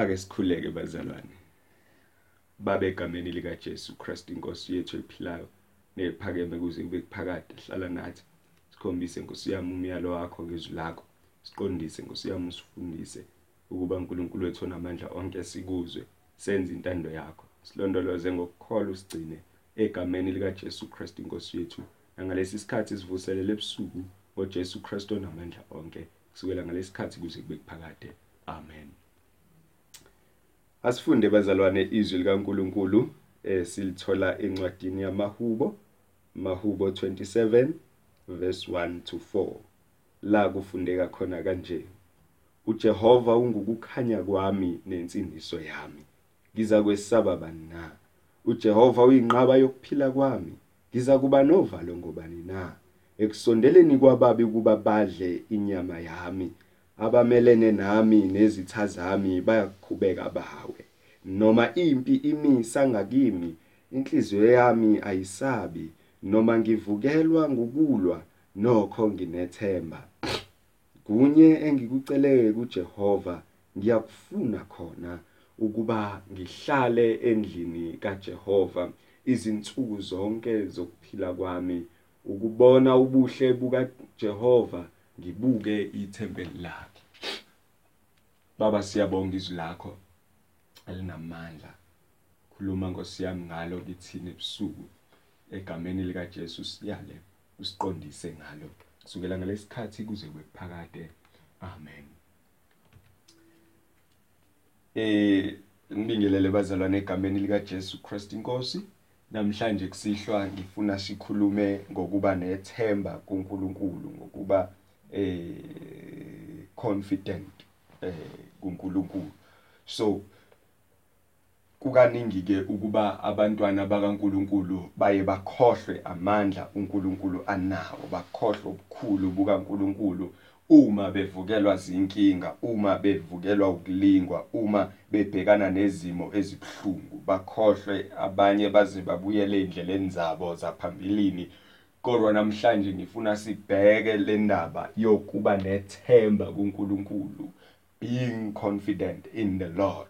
ake sikhuleke bazalwane. Babe egameni lika Jesu Christ inkosi yethu ephilayo. Nephakeme kuze kube kuphakade hlala nathi. Sikhombise Nkosi yami umyalo wakho ngezwi lakho. Siqondise Nkosi yami usifundise ukuba uNkulunkulu wethu onamandla onke sikuzwe senze intando yakho. Silondoloze ngokukholwa usigcine egameni lika Jesu Christ inkosi yethu. Nangalesi sikhathi sivuselele ebusuku ngoJesu Kristu onamandla onke. Kusukela ngalesikhathi kuze kube kuphakade. Amen. Asifunde bazalwane izwi likaNkuluNkulu eh silithola encwadini yamahubo Mahubo 27 verse 1 to 4 la kufundeka khona kanje uJehova ungukukhanya kwami nensindiso yami ngiza kwesaba bani na? uJehova uyinqaba yokuphila kwami ngiza kuba novalo ngobani na? Ekusondeleni kwababi kuba badle inyama yami abamelene nami nezitha zami bayakhubeka bawe. Noma impi imisa ngakimi inhliziyo yami ayisabi. Noma ngivukelwa ngukulwa nokho nginethemba. Kunye engikuceleke kuJehova ngiyakufuna khona ukuba ngihlale endlini kaJehova izinsuku zonke zokuphila kwami. Ukubona ubuhle bukaJehova ngibuke ithempeli lakhe. Baba siyabonga izwi lakho. Elinamandla khuluma Nkosi yami ngalo kithini ebusuku. Egameni lika Jesu siyale usiqondise ngalo. Kusukela ngalesikhathi kuze kwekuphakade amen. Eh ngibingelele bazalwane egameni lika Jesu Christ inkosi namhlanje kusihlwa ngifuna sikhulume ngokuba nethemba kuNkulunkulu ngokuba eh confident eh kuNkulunkulu. So kukaningi ke ukuba abantwana bakaNkuluNkulu baye bakhohlwe amandla uNkulunkulu anawo bakhohlwe ubukhulu bukaNkulunkulu uma bevukelwa zinkinga uma bevukelwa ukulingwa uma bebhekana nezimo ezibhlungu bakhohlwe abanye baze babuyele endleleni zabo zaphambilini. Kodwa namhlanje ngifuna sibheke le ndaba yokuba nethemba kuNkulunkulu. Being confident in the Lord.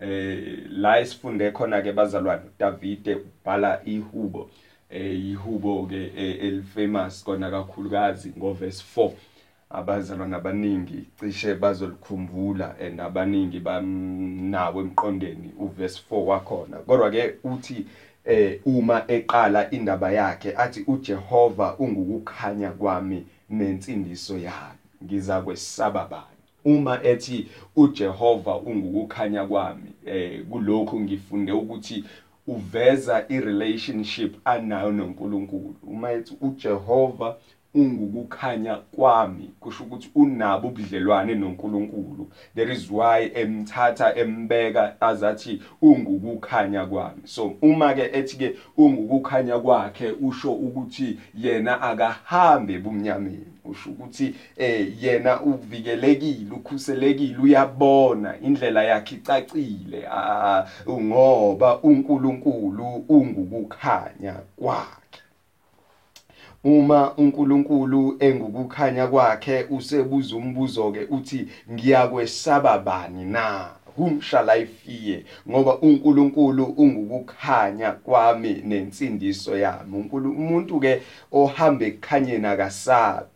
Eh la isifunde khona ke bazalwane Davide ubhala ihubo eh ihubo ke elifamous kona kakhulukazi ngo verse 4 abazalwane abaningi cishe bazolikhumbula and abaningi banawo emqondeni uverse 4 wakhona. Kodwa ke uthi eh uma eqala indaba yakhe athi uJehova ungukukhanya kwami nensindiso yami ngiza kwesaba bani? Uma ethi uJehova ungukukhanya kwami eh kulokhu ngifunde ukuthi uveza irelationship anayo noNkulunkulu. Uma ethi uJehova ungukukhanya kwami kusho ukuthi unabo ubudlelwane noNkulunkulu. There is why emthatha embeka azathi ungukukhanya kwami. So uma ke ethi ke ungukukhanya kwakhe usho ukuthi yena akahambe bumnyameni usho ukuthi eh yena uvikelekile ukhuselekile uyabona indlela yakhe icacile ngoba uNkulunkulu ungukukhanya kwakhe. Uma uNkulunkulu engukukhanya kwakhe usebuza umbuzo ke uthi ngiyakwesaba bani na? Whom shall I fear? Ngoba uNkulunkulu ungukukhanya kwami nensindiso yami. Umuntu ke ohamba ekukhanyeni akasabi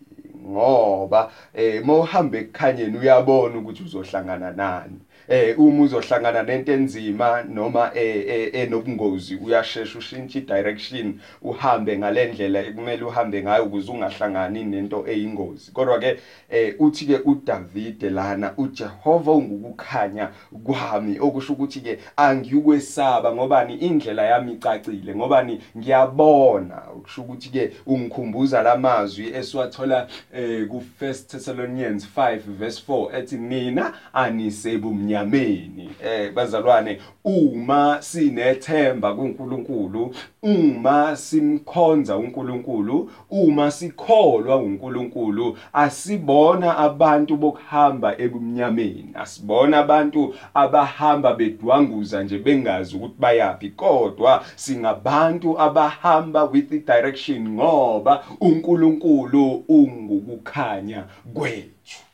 ngoba eh mawuhamba ekukhanyeni uyabona ukuthi uzohlangana nani. Eh uma uzohlangana nento enzima noma enobungozi uyashesha ushintshe direction uhambe ngalendlela ekumele uhambe ngayo ukuze ungahlangani nento eyingozi. Kodwa ke uthi ke uDavid lana uJehova ungukukhanya kwami. Okusho ukuthi ke angiyukwesaba ngobani? Indlela yami icacile ngobani? Ngiyabona. Ukusho ukuthi ke ungikhumbuza lamazwi esiwathola ku 1 Thessalonians 5 verse 4 ethi mina anisebumnyama enyameni eh bazalwane uma sinethemba kuNkulunkulu uma simkhonza uNkulunkulu uma sikholwa uNkulunkulu asibona abantu bokuhamba ebumnyameni asibona abantu abahamba bedwanguza nje bengazi ukuthi bayapi kodwa singabantu abahamba with the direction ngoba uNkulunkulu ungukukhanya kwethu.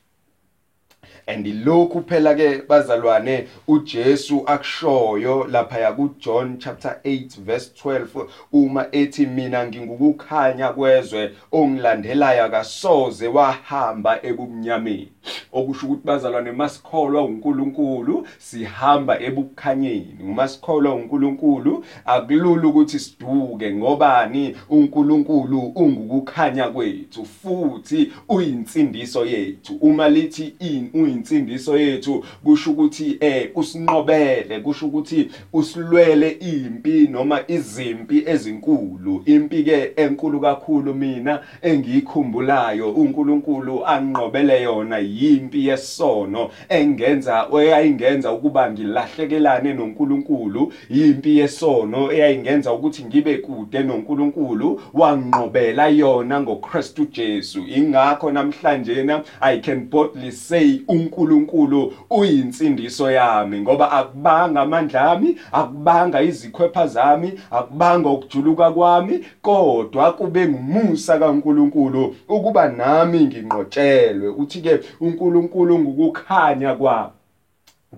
And lokhu phela ke bazalwane uJesu akushoyo lapha ku John chapter 8 verse 12 uma ethi mina ngingukukhanya kwezwe ongilandelayo akasoze wahamba ebumnyameni okusho ukuthi bazalwane masikholwa uNkulunkulu sihamba ebukhanyeni. Uma sikholwa uNkulunkulu akulula ukuthi siduke ngobani? uNkulunkulu ungukukhanya kwethu futhi uyinsindiso yethu. Uma lithi in uyinsindiso yethu kusho ukuthi eh usinqobele kusho ukuthi usilwele impi noma izimpi ezinkulu. Impi ke enkulu kakhulu mina engiyikhumbulayo uNkulunkulu anqobele yona yimpi yesono engenza eyayingenza ukuba ngilahlekelane noNkulunkulu. Yimpi yesono eyayingenza ukuthi ngibe kude noNkulunkulu wanqobela yona ngoKristu Jesu. Ingakho namhlanje na I can boldly say uNkulunkulu uyinsindiso yami ngoba akubanga amandla ami akubanga izikhwepha zami akubanga ukujuluka kwami kodwa kube ngumusa kaNkulunkulu ukuba nami nginqotshelwe. Uthi ke uNkulunkulu ngukukhanya kwami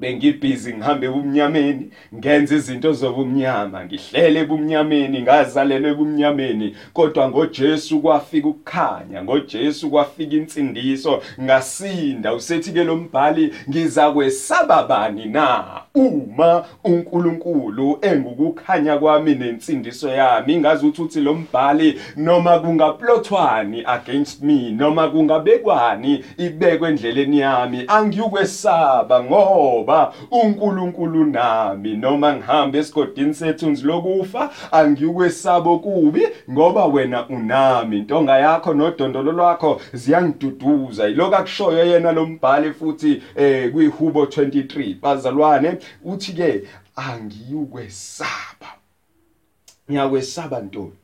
bengibhizi ngihambe ebumnyameni ngenza izinto zobumnyama ngihlele ebumnyameni ngazalelwe ebumnyameni. Kodwa ngoJesu kwafika ukukhanya ngoJesu kwafika insindiso. Ngasinda usethi ke lo mbhali ngiza kwesaba bani na uma uNkulunkulu engukukhanya kwami nensindiso yami? Ingazi uthi lo mbhali noma kungaplothwani against me noma kungabekwani ibekwe endleleni yami angiyukwesaba ngoba ngoba uNkulunkulu nami. Noma ngihambe esigodini sethunzi lokufa angiyukwesabo kubi ngoba wena unami. Intonga yakho nodondolo lwakho ziyangiduduza. Yiloko akushoyo yena lo mbhali futhi eh kwihubo 23 bazalwane uthi ke angiyukwesaba ngiyakwesaba ntoni?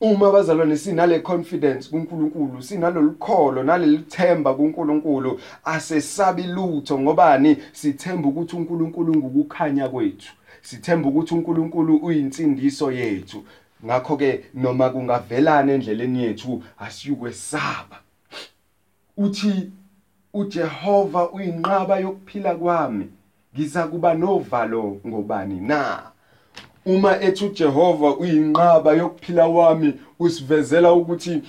Uma bazalwane sinale confidence kuNkulunkulu, sinalolu kholo, naleli themba kuNkulunkulu, asesabi lutho ngobani? Sithemba ukuthi uNkulunkulu ngukukhanya kwethu. Sithemba ukuthi uNkulunkulu uyinsindiso yethu. Ngakho ke noma kungavelana endleleni yethu asiyukwesaba. Uthi uJehova uyinqaba yokuphila kwami. Ngiza kuba novalo ngobani na? Uma ethi uJehova uyinqaba yokuphila wami usivezela ukuthi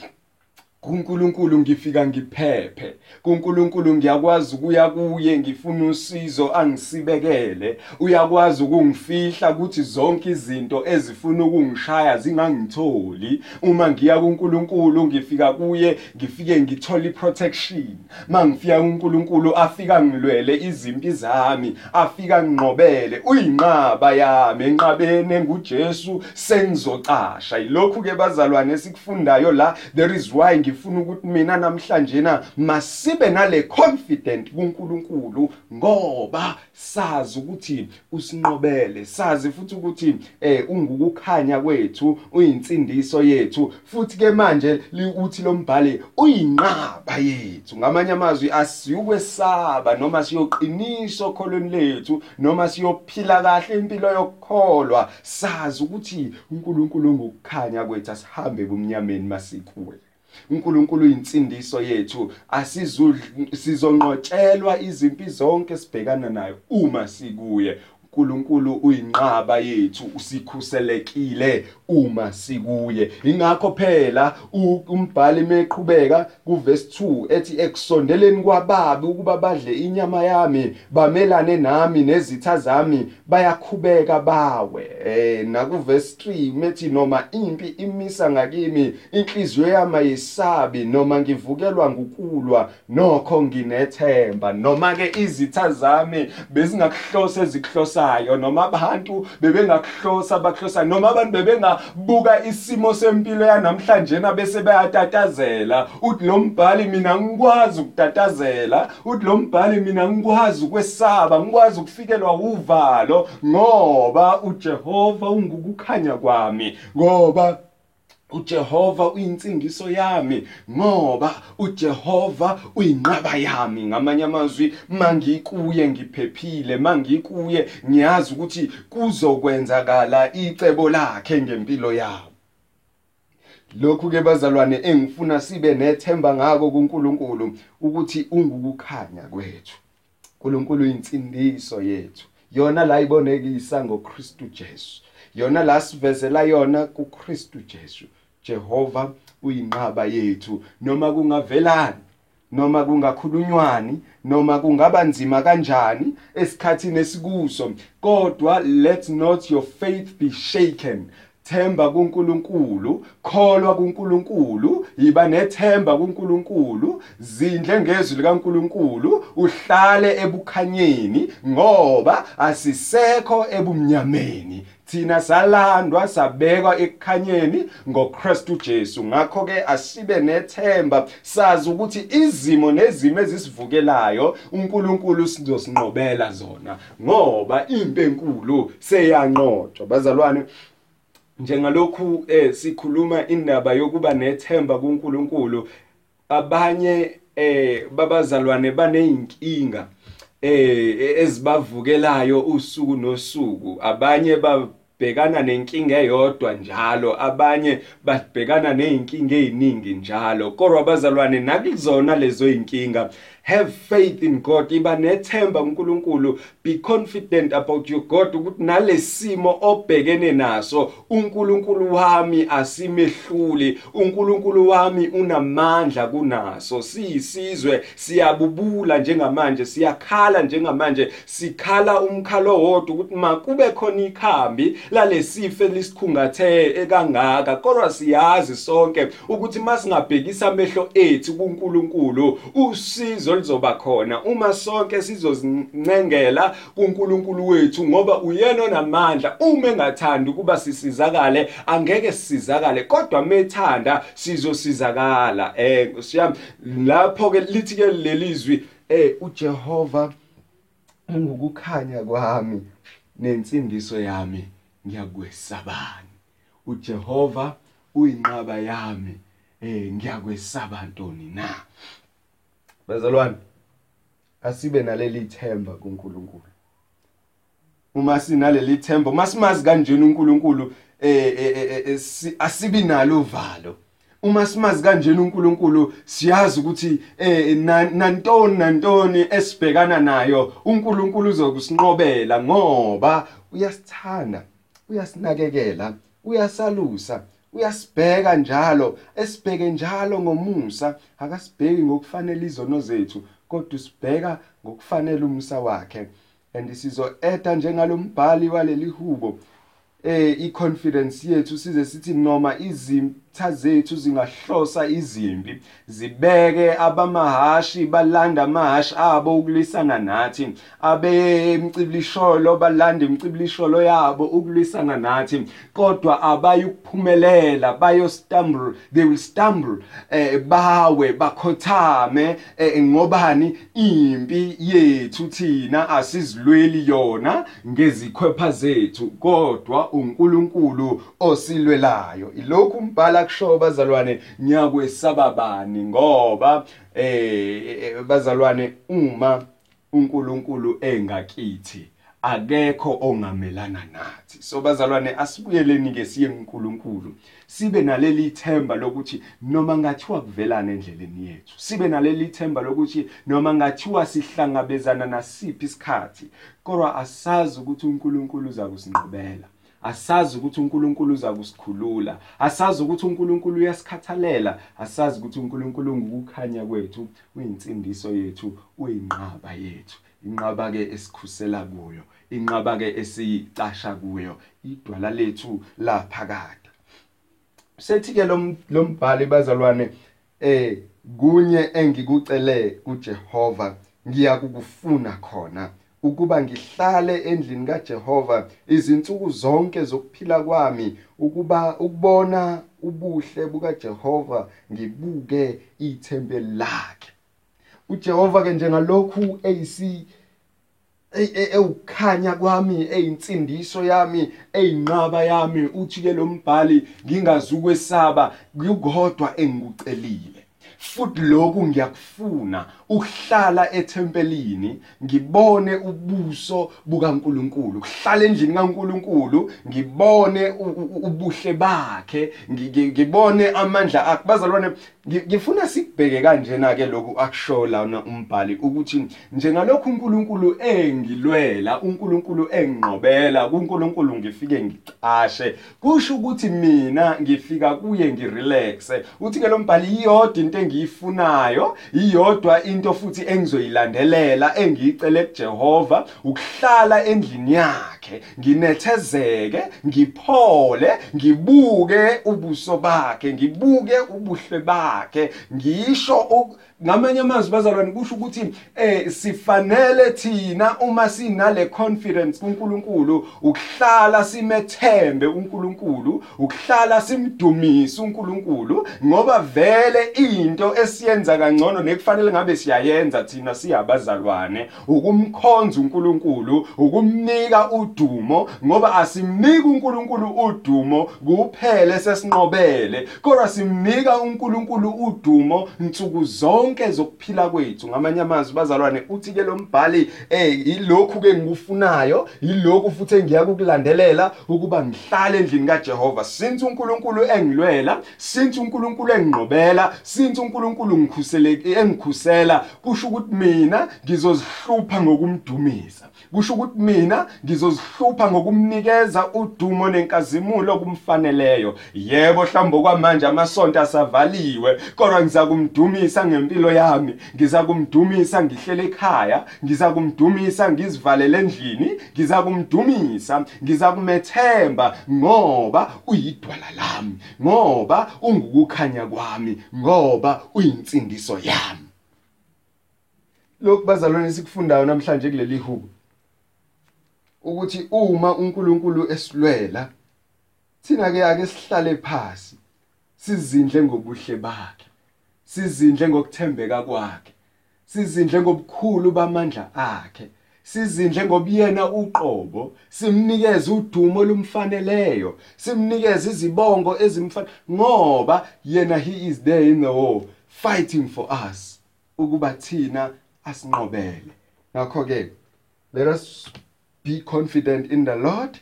kuNkulunkulu ngifika ngiphephe. kuNkulunkulu ngiyakwazi ukuya kuye ngifuna usizo angisibekele. Uyakwazi ukungifihla ukuthi zonke izinto ezifuna ukungishaya zingangitholi. Uma ngiya kuNkulunkulu ngifika kuye ngifike ngithola iprotection. Mangifika kuNkulunkulu afika ngilwele izimpi zami afika nginqobele uyinqaba yami. Enqabene nguJesu sengizocasha yilokhu ke bazalwane sikufundayo la there is why ngifuna ukuthi mina namhlanje na masibe nale confident kuNkulunkulu ngoba sazi ukuthi usinqobele sazi futhi ukuthi eh ungukukhanya kwethu uyinsindiso yethu. Futhi ke manje uthi lo mbhali uyinqaba yethu. Ngamanye amazwi asiyukwesaba noma siyoqiniswa okholweni lethu noma siyophila kahle impilo yokukholwa. Sazi ukuthi uNkulunkulu ngokukhanya kwethu asihambe ebumnyameni masikuwe uNkulunkulu uyinsindiso yethu. Asizonqotshelwa izimpi zonke sibhekana nayo uma sikuye. uNkulunkulu uyinqaba yethu usikhuselekile. Uma sikuye. Ingakho phela umbhali meqhubeka kuverse 2 ethi ekusondeleni kwababi ukuba badle inyama yami bamelane nami nezitha zami bayakhubeka bawe. Eh nakuverse 3 methi noma impi imisa ngakimi inhliziyo yami ayisabi noma ngivukelwa ngukulwa nokho nginethemba. Noma ke izitha zami bezingakuhlose zikuhlosayo noma abantu bebengakuhlosa bakuhlosa noma abantu bebengabuka isimo sempilo yanamhlanje na bese bayatatazela. Uthi lo mbhali mina ngikwazi ukutatazela. Uthi lo mbhali mina ngikwazi ukwesaba ngikwazi ukufikelwa uvalo ngoba uJehova ungukukhanya kwami ngoba uJehova uyinsindiso yami ngoba uJehova uyinqaba yami. Ngamanye amazwi mangikuye ngiphephile mangikuye ngiyazi ukuthi kuzokwenzakala icebo lakhe ngempilo yami lokhu ke bazalwane engifuna sibe nethemba ngako kuNkulunkulu ukuthi ungukukhanya kwethu. uNkulunkulu insindiso yethu. Yona la ibonekisa ngoKristu Jesu. Yona la sivezela yona kuKristu Jesu Jehova uyinqaba yethu. Noma kungavelani noma kungakhulunywani noma kungaba nzima kanjani esikhathini esikuso kodwa let not your faith be shaken. Themba kuNkulunkulu kholwa kuNkulunkulu yiba nethemba kuNkulunkulu zindle ngezwi likaNkulunkulu uhlale ebukhanyeni ngoba asisekho ebumnyameni. Thina salandwa sabekwa ekukhanyeni ngoKristu Jesu. Ngakho ke asibe nethemba sazi ukuthi izimo nezimo ezisivukelayo uNkulunkulu sizosinqobela zona ngoba impi enkulu seyanqotshwa. Bazalwane njengalokhu eh sikhuluma indaba yokuba nethemba kuNkulunkulu abanye eh babazalwane baneyinkinga eh ezibavukelayo usuku nosuku. Abanye babhekana nenkinga eyodwa njalo abanye babhekana nezinkinga eziningi njalo. Kodwa abazalwane nakuzona lezo inkinga have faith in God. Iba nethemba kuNkulunkulu be confident about your God. Ukuthi nalesimo obhekene naso uNkulunkulu wami asimehluli. uNkulunkulu wami unamandla kunaso. Siyisizwe siyabubula njengamanje siyakhala njengamanje sikhala umkhalo wodwa ukuthi makube khona ikhambi lalesife lisikhungathe ekangaka kodwa siyazi sonke ukuthi masingabhekisa amehlo ethu kuNkulunkulu usizo lizoba khona. Uma sonke sizozincengela kuNkulunkulu wethu ngoba uyena onamandla. Uma engathandi ukuba sisizakale angeke sisizakale kodwa methanda sizosizakala. Eh siyami lapho ke lithi ke lelizwi eh uJehova ungukukhanya kwami nensindiso yami ngiyakwesabani. uJehova uyinqaba yami eh ngiyakwesaba ntoni na? Bazalwane asibe naleli themba kuNkulunkulu. Uma sinaleli themba masimazi kanjena uNkulunkulu eh asibi nalo uvalo. Uma simazi kanjena uNkulunkulu siyazi ukuthi eh nantoni nantoni esibhekana nayo uNkulunkulu uzokusinqobela ngoba uyasithanda uyasinakekela uyasalusa. Uyasibheka njalo esibheke njalo ngomusa. Akasibheki ngokufanele izono zethu kodwa usibheka ngokufanele umusa wakhe. And sizo-eda njengalombhali waleli hubo eh i-confidence yethu size sithi noma izitha zethu zingahlosa izimpi zibeke abamahashi balanda amahashi abo ukulwisana nathi abemcibilisholo balanda imcibilisholo yabo ukulwisana nathi. Kodwa abayukuphumelela bayo stumble they will stumble eh bawe bakhothame eh, ngobani? Impi yethu thina asizilweli yona ngezikhwepha zethu kodwa uNkulunkulu osilwelayo. Ilokhu umbhala kusho bazalwane ngiyakwesaba bani ngoba eh bazalwane uma uNkulunkulu engakithi akekho ongamelana nathi. So bazalwane asibuyeleni ke siye kuNkulunkulu sibe naleli themba lokuthi noma ngathiwa kuvelana endleleni yethu sibe naleli themba lokuthi noma ngathiwa sihlangabezana nasiphi isikhathi kodwa asazi ukuthi uNkulunkulu uza kusinqobela asazi ukuthi uNkulunkulu uza kusikhulula asazi ukuthi uNkulunkulu uyasikhathalela asazi ukuthi uNkulunkulu ngukukhanya kwethu uyinsindiso yethu uyinqaba yethu. Inqaba ke esikhusela kuyo inqaba ke esicasha kuyo idwala lethu laphakade. Sethi ke lombhali bazalwane eh kunye engikucele kuJehova ngiyakukufuna khona. Ukuba ngihlale endlini kaJehova izinsuku zonke zokuphila kwami ukuba ukubona ubuhle bukaJehova ngibuke ithempeli lakhe. uJehova ke njengalokhu eyisi ewukhanya kwami eyinsindiso yami eyinqaba yami uthi ke lo mbhali ngingazukwesaba kukodwa engikucelile futhi lokhu ngiyakufuna. Ukuhlala ethempelini ngibone ubuso bukaNkuluNkulu. Kuhlala endlini kaNkuluNkulu ngibone ubuhle bakhe. Ngibone amandla akhe. Bazalwane ngifuna sikubheke kanjena ke lokhu akusho lana umbhali ukuthi njengalokhu uNkulunkulu engilwela uNkulunkulu enginqobela kuNkulunkulu ngifike ngicashe kusho ukuthi mina ngifika kuye ngirelaxe. Uthi ke lo mbhali iyodwa into engiyifunayo iyodwa into futhi engizoyilandelela engiyicele kuJehova ukuhlala endlini yakhe. Nginethezeke ngiphole ngibuke ubuso bakhe ngibuke ubuhle bakhe. Ngisho ngamanye amazwi bazalwane kusho ukuthi eh sifanele thina uma sinale confidence kuNkulunkulu ukuhlala simethembe uNkulunkulu ukuhlala simdumise uNkulunkulu ngoba vele into esiyenza kangcono nekufanele ngabe siyayenza thina siyabazalwane ukumkhonza uNkulunkulu ukumnika udumo ngoba asimnika uNkulunkulu udumo kuphela sesinqobele kodwa simnika uNkulunkulu udumo nsuku zonke. Zonke zokuphila kwethu ngamanye amazwi bazalwane uthi ke lo mbhali eh ilokhu ke ngikufunayo ilokhu futhi engiya kukulandelela ukuba ngihlale endlini kaJehova. Since uNkulunkulu engilwela since uNkulunkulu enginqobela since uNkulunkulu ngikhuseleke engikhusela kusho ukuthi mina ngizozihlupha ngokumdumisa kusho ukuthi mina ngizozihlupha ngokumnikeza udumo nenkazimulo kumfaneleyo. Yebo mhlawumbe kwamanje amasonto asavaliwe kodwa ngizakumdumisa ngempilo impilo yami. Ngiza kumdumisa ngihlele ekhaya ngiza kumdumisa ngizivalele endlini ngiza kumdumisa ngiza kumethemba ngoba uyidwala lami ngoba ungukukhanya kwami ngoba uyinsindiso yami. Lokhu bazalwane sikufundayo namhlanje kuleli hubo. Ukuthi uma uNkulunkulu esilwela thina ke ake sihlale phansi sizindle ngobuhle bakhe. Sizindle ngokuthembeka kwakhe sizindle ngobukhulu bamandla akhe sizindle ngobuyena uqobo simnikeze udumo lumfaneleyo simnikeze izibongo ezimfanele ngoba yena he is there in the war fighting for us ukuba thina asinqobele. Ngakho ke let us be confident in the lord.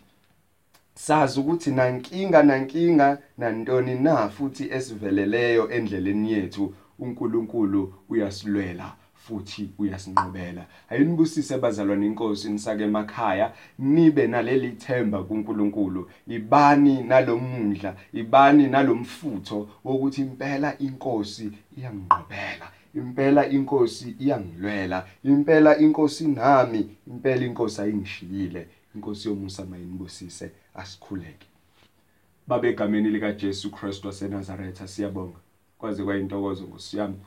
Sazi ukuthi nankinga nankinga nantoni na futhi esiveleleyo endleleni yethu. uNkulunkulu uyasilwela futhi uyasinqobela. Ayinibusise bazalwane inkosi nisake emakhaya nibe naleli themba kuNkulunkulu. Ibani nalomundla ibani nalomfutho wokuthi impela inkosi iyangiqobela impela inkosi iyangilwela impela inkosi nami impela inkosi ayingishiyile. Inkosi yomusa mayinibusise asikhuleke. Babe egameni lika Jesu Kristu waseNazaretha siyabonga. Kwaze kwayintokozo ngosiyami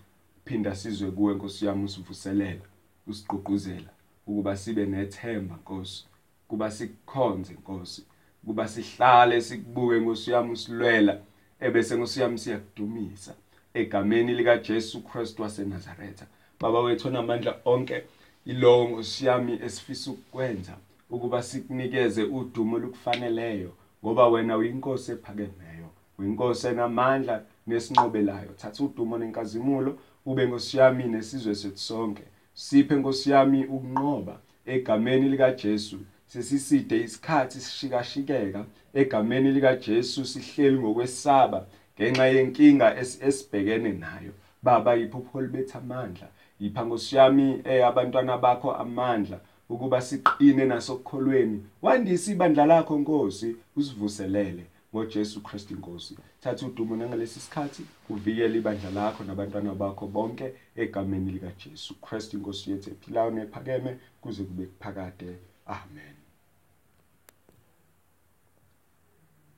phinda sizwe kuwe nkosiyami usivuselela usigqugquzela ukuba sibe nethemba Nkosi. Kuba sikukhonze Nkosi. Kuba sihlale sikubuke ngosiyami usilwela ebese ngosiyami siyakudumisa. Egameni lika Jesu Kristu waseNazaretha baba wethu onamandla onke ilowo ngosiyami esifisa ukwenza ukuba sikunikeze udumo lukufaneleyo ngoba wena uyinkosi ephakemeyo uyinkosi enamandla nesinqobelayo. Thatha udumo nenkazimulo ube ngosiyami nesizwe sethu sonke. Siphe ngosiyami ukunqoba egameni lika Jesu sesiside isikhathi sishikashikeka egameni lika Jesu sihleli ngokwesaba ngenxa yenkinga esibhekene nayo. Baba iphupho libetha amandla? Yipha ngosiyami eh abantwana bakho amandla ukuba siqine nasokukholweni wandisa ibandla lakho Nkosi usivuselele ngoJesu Kristu Inkosi. Thatha udumo nangalesi sikhathi uvikele ibandla lakho nabantwana bakho bonke egameni lika Jesu Kristu Inkosi yethu ephilayo nephakeme kuze kube kuphakade amen.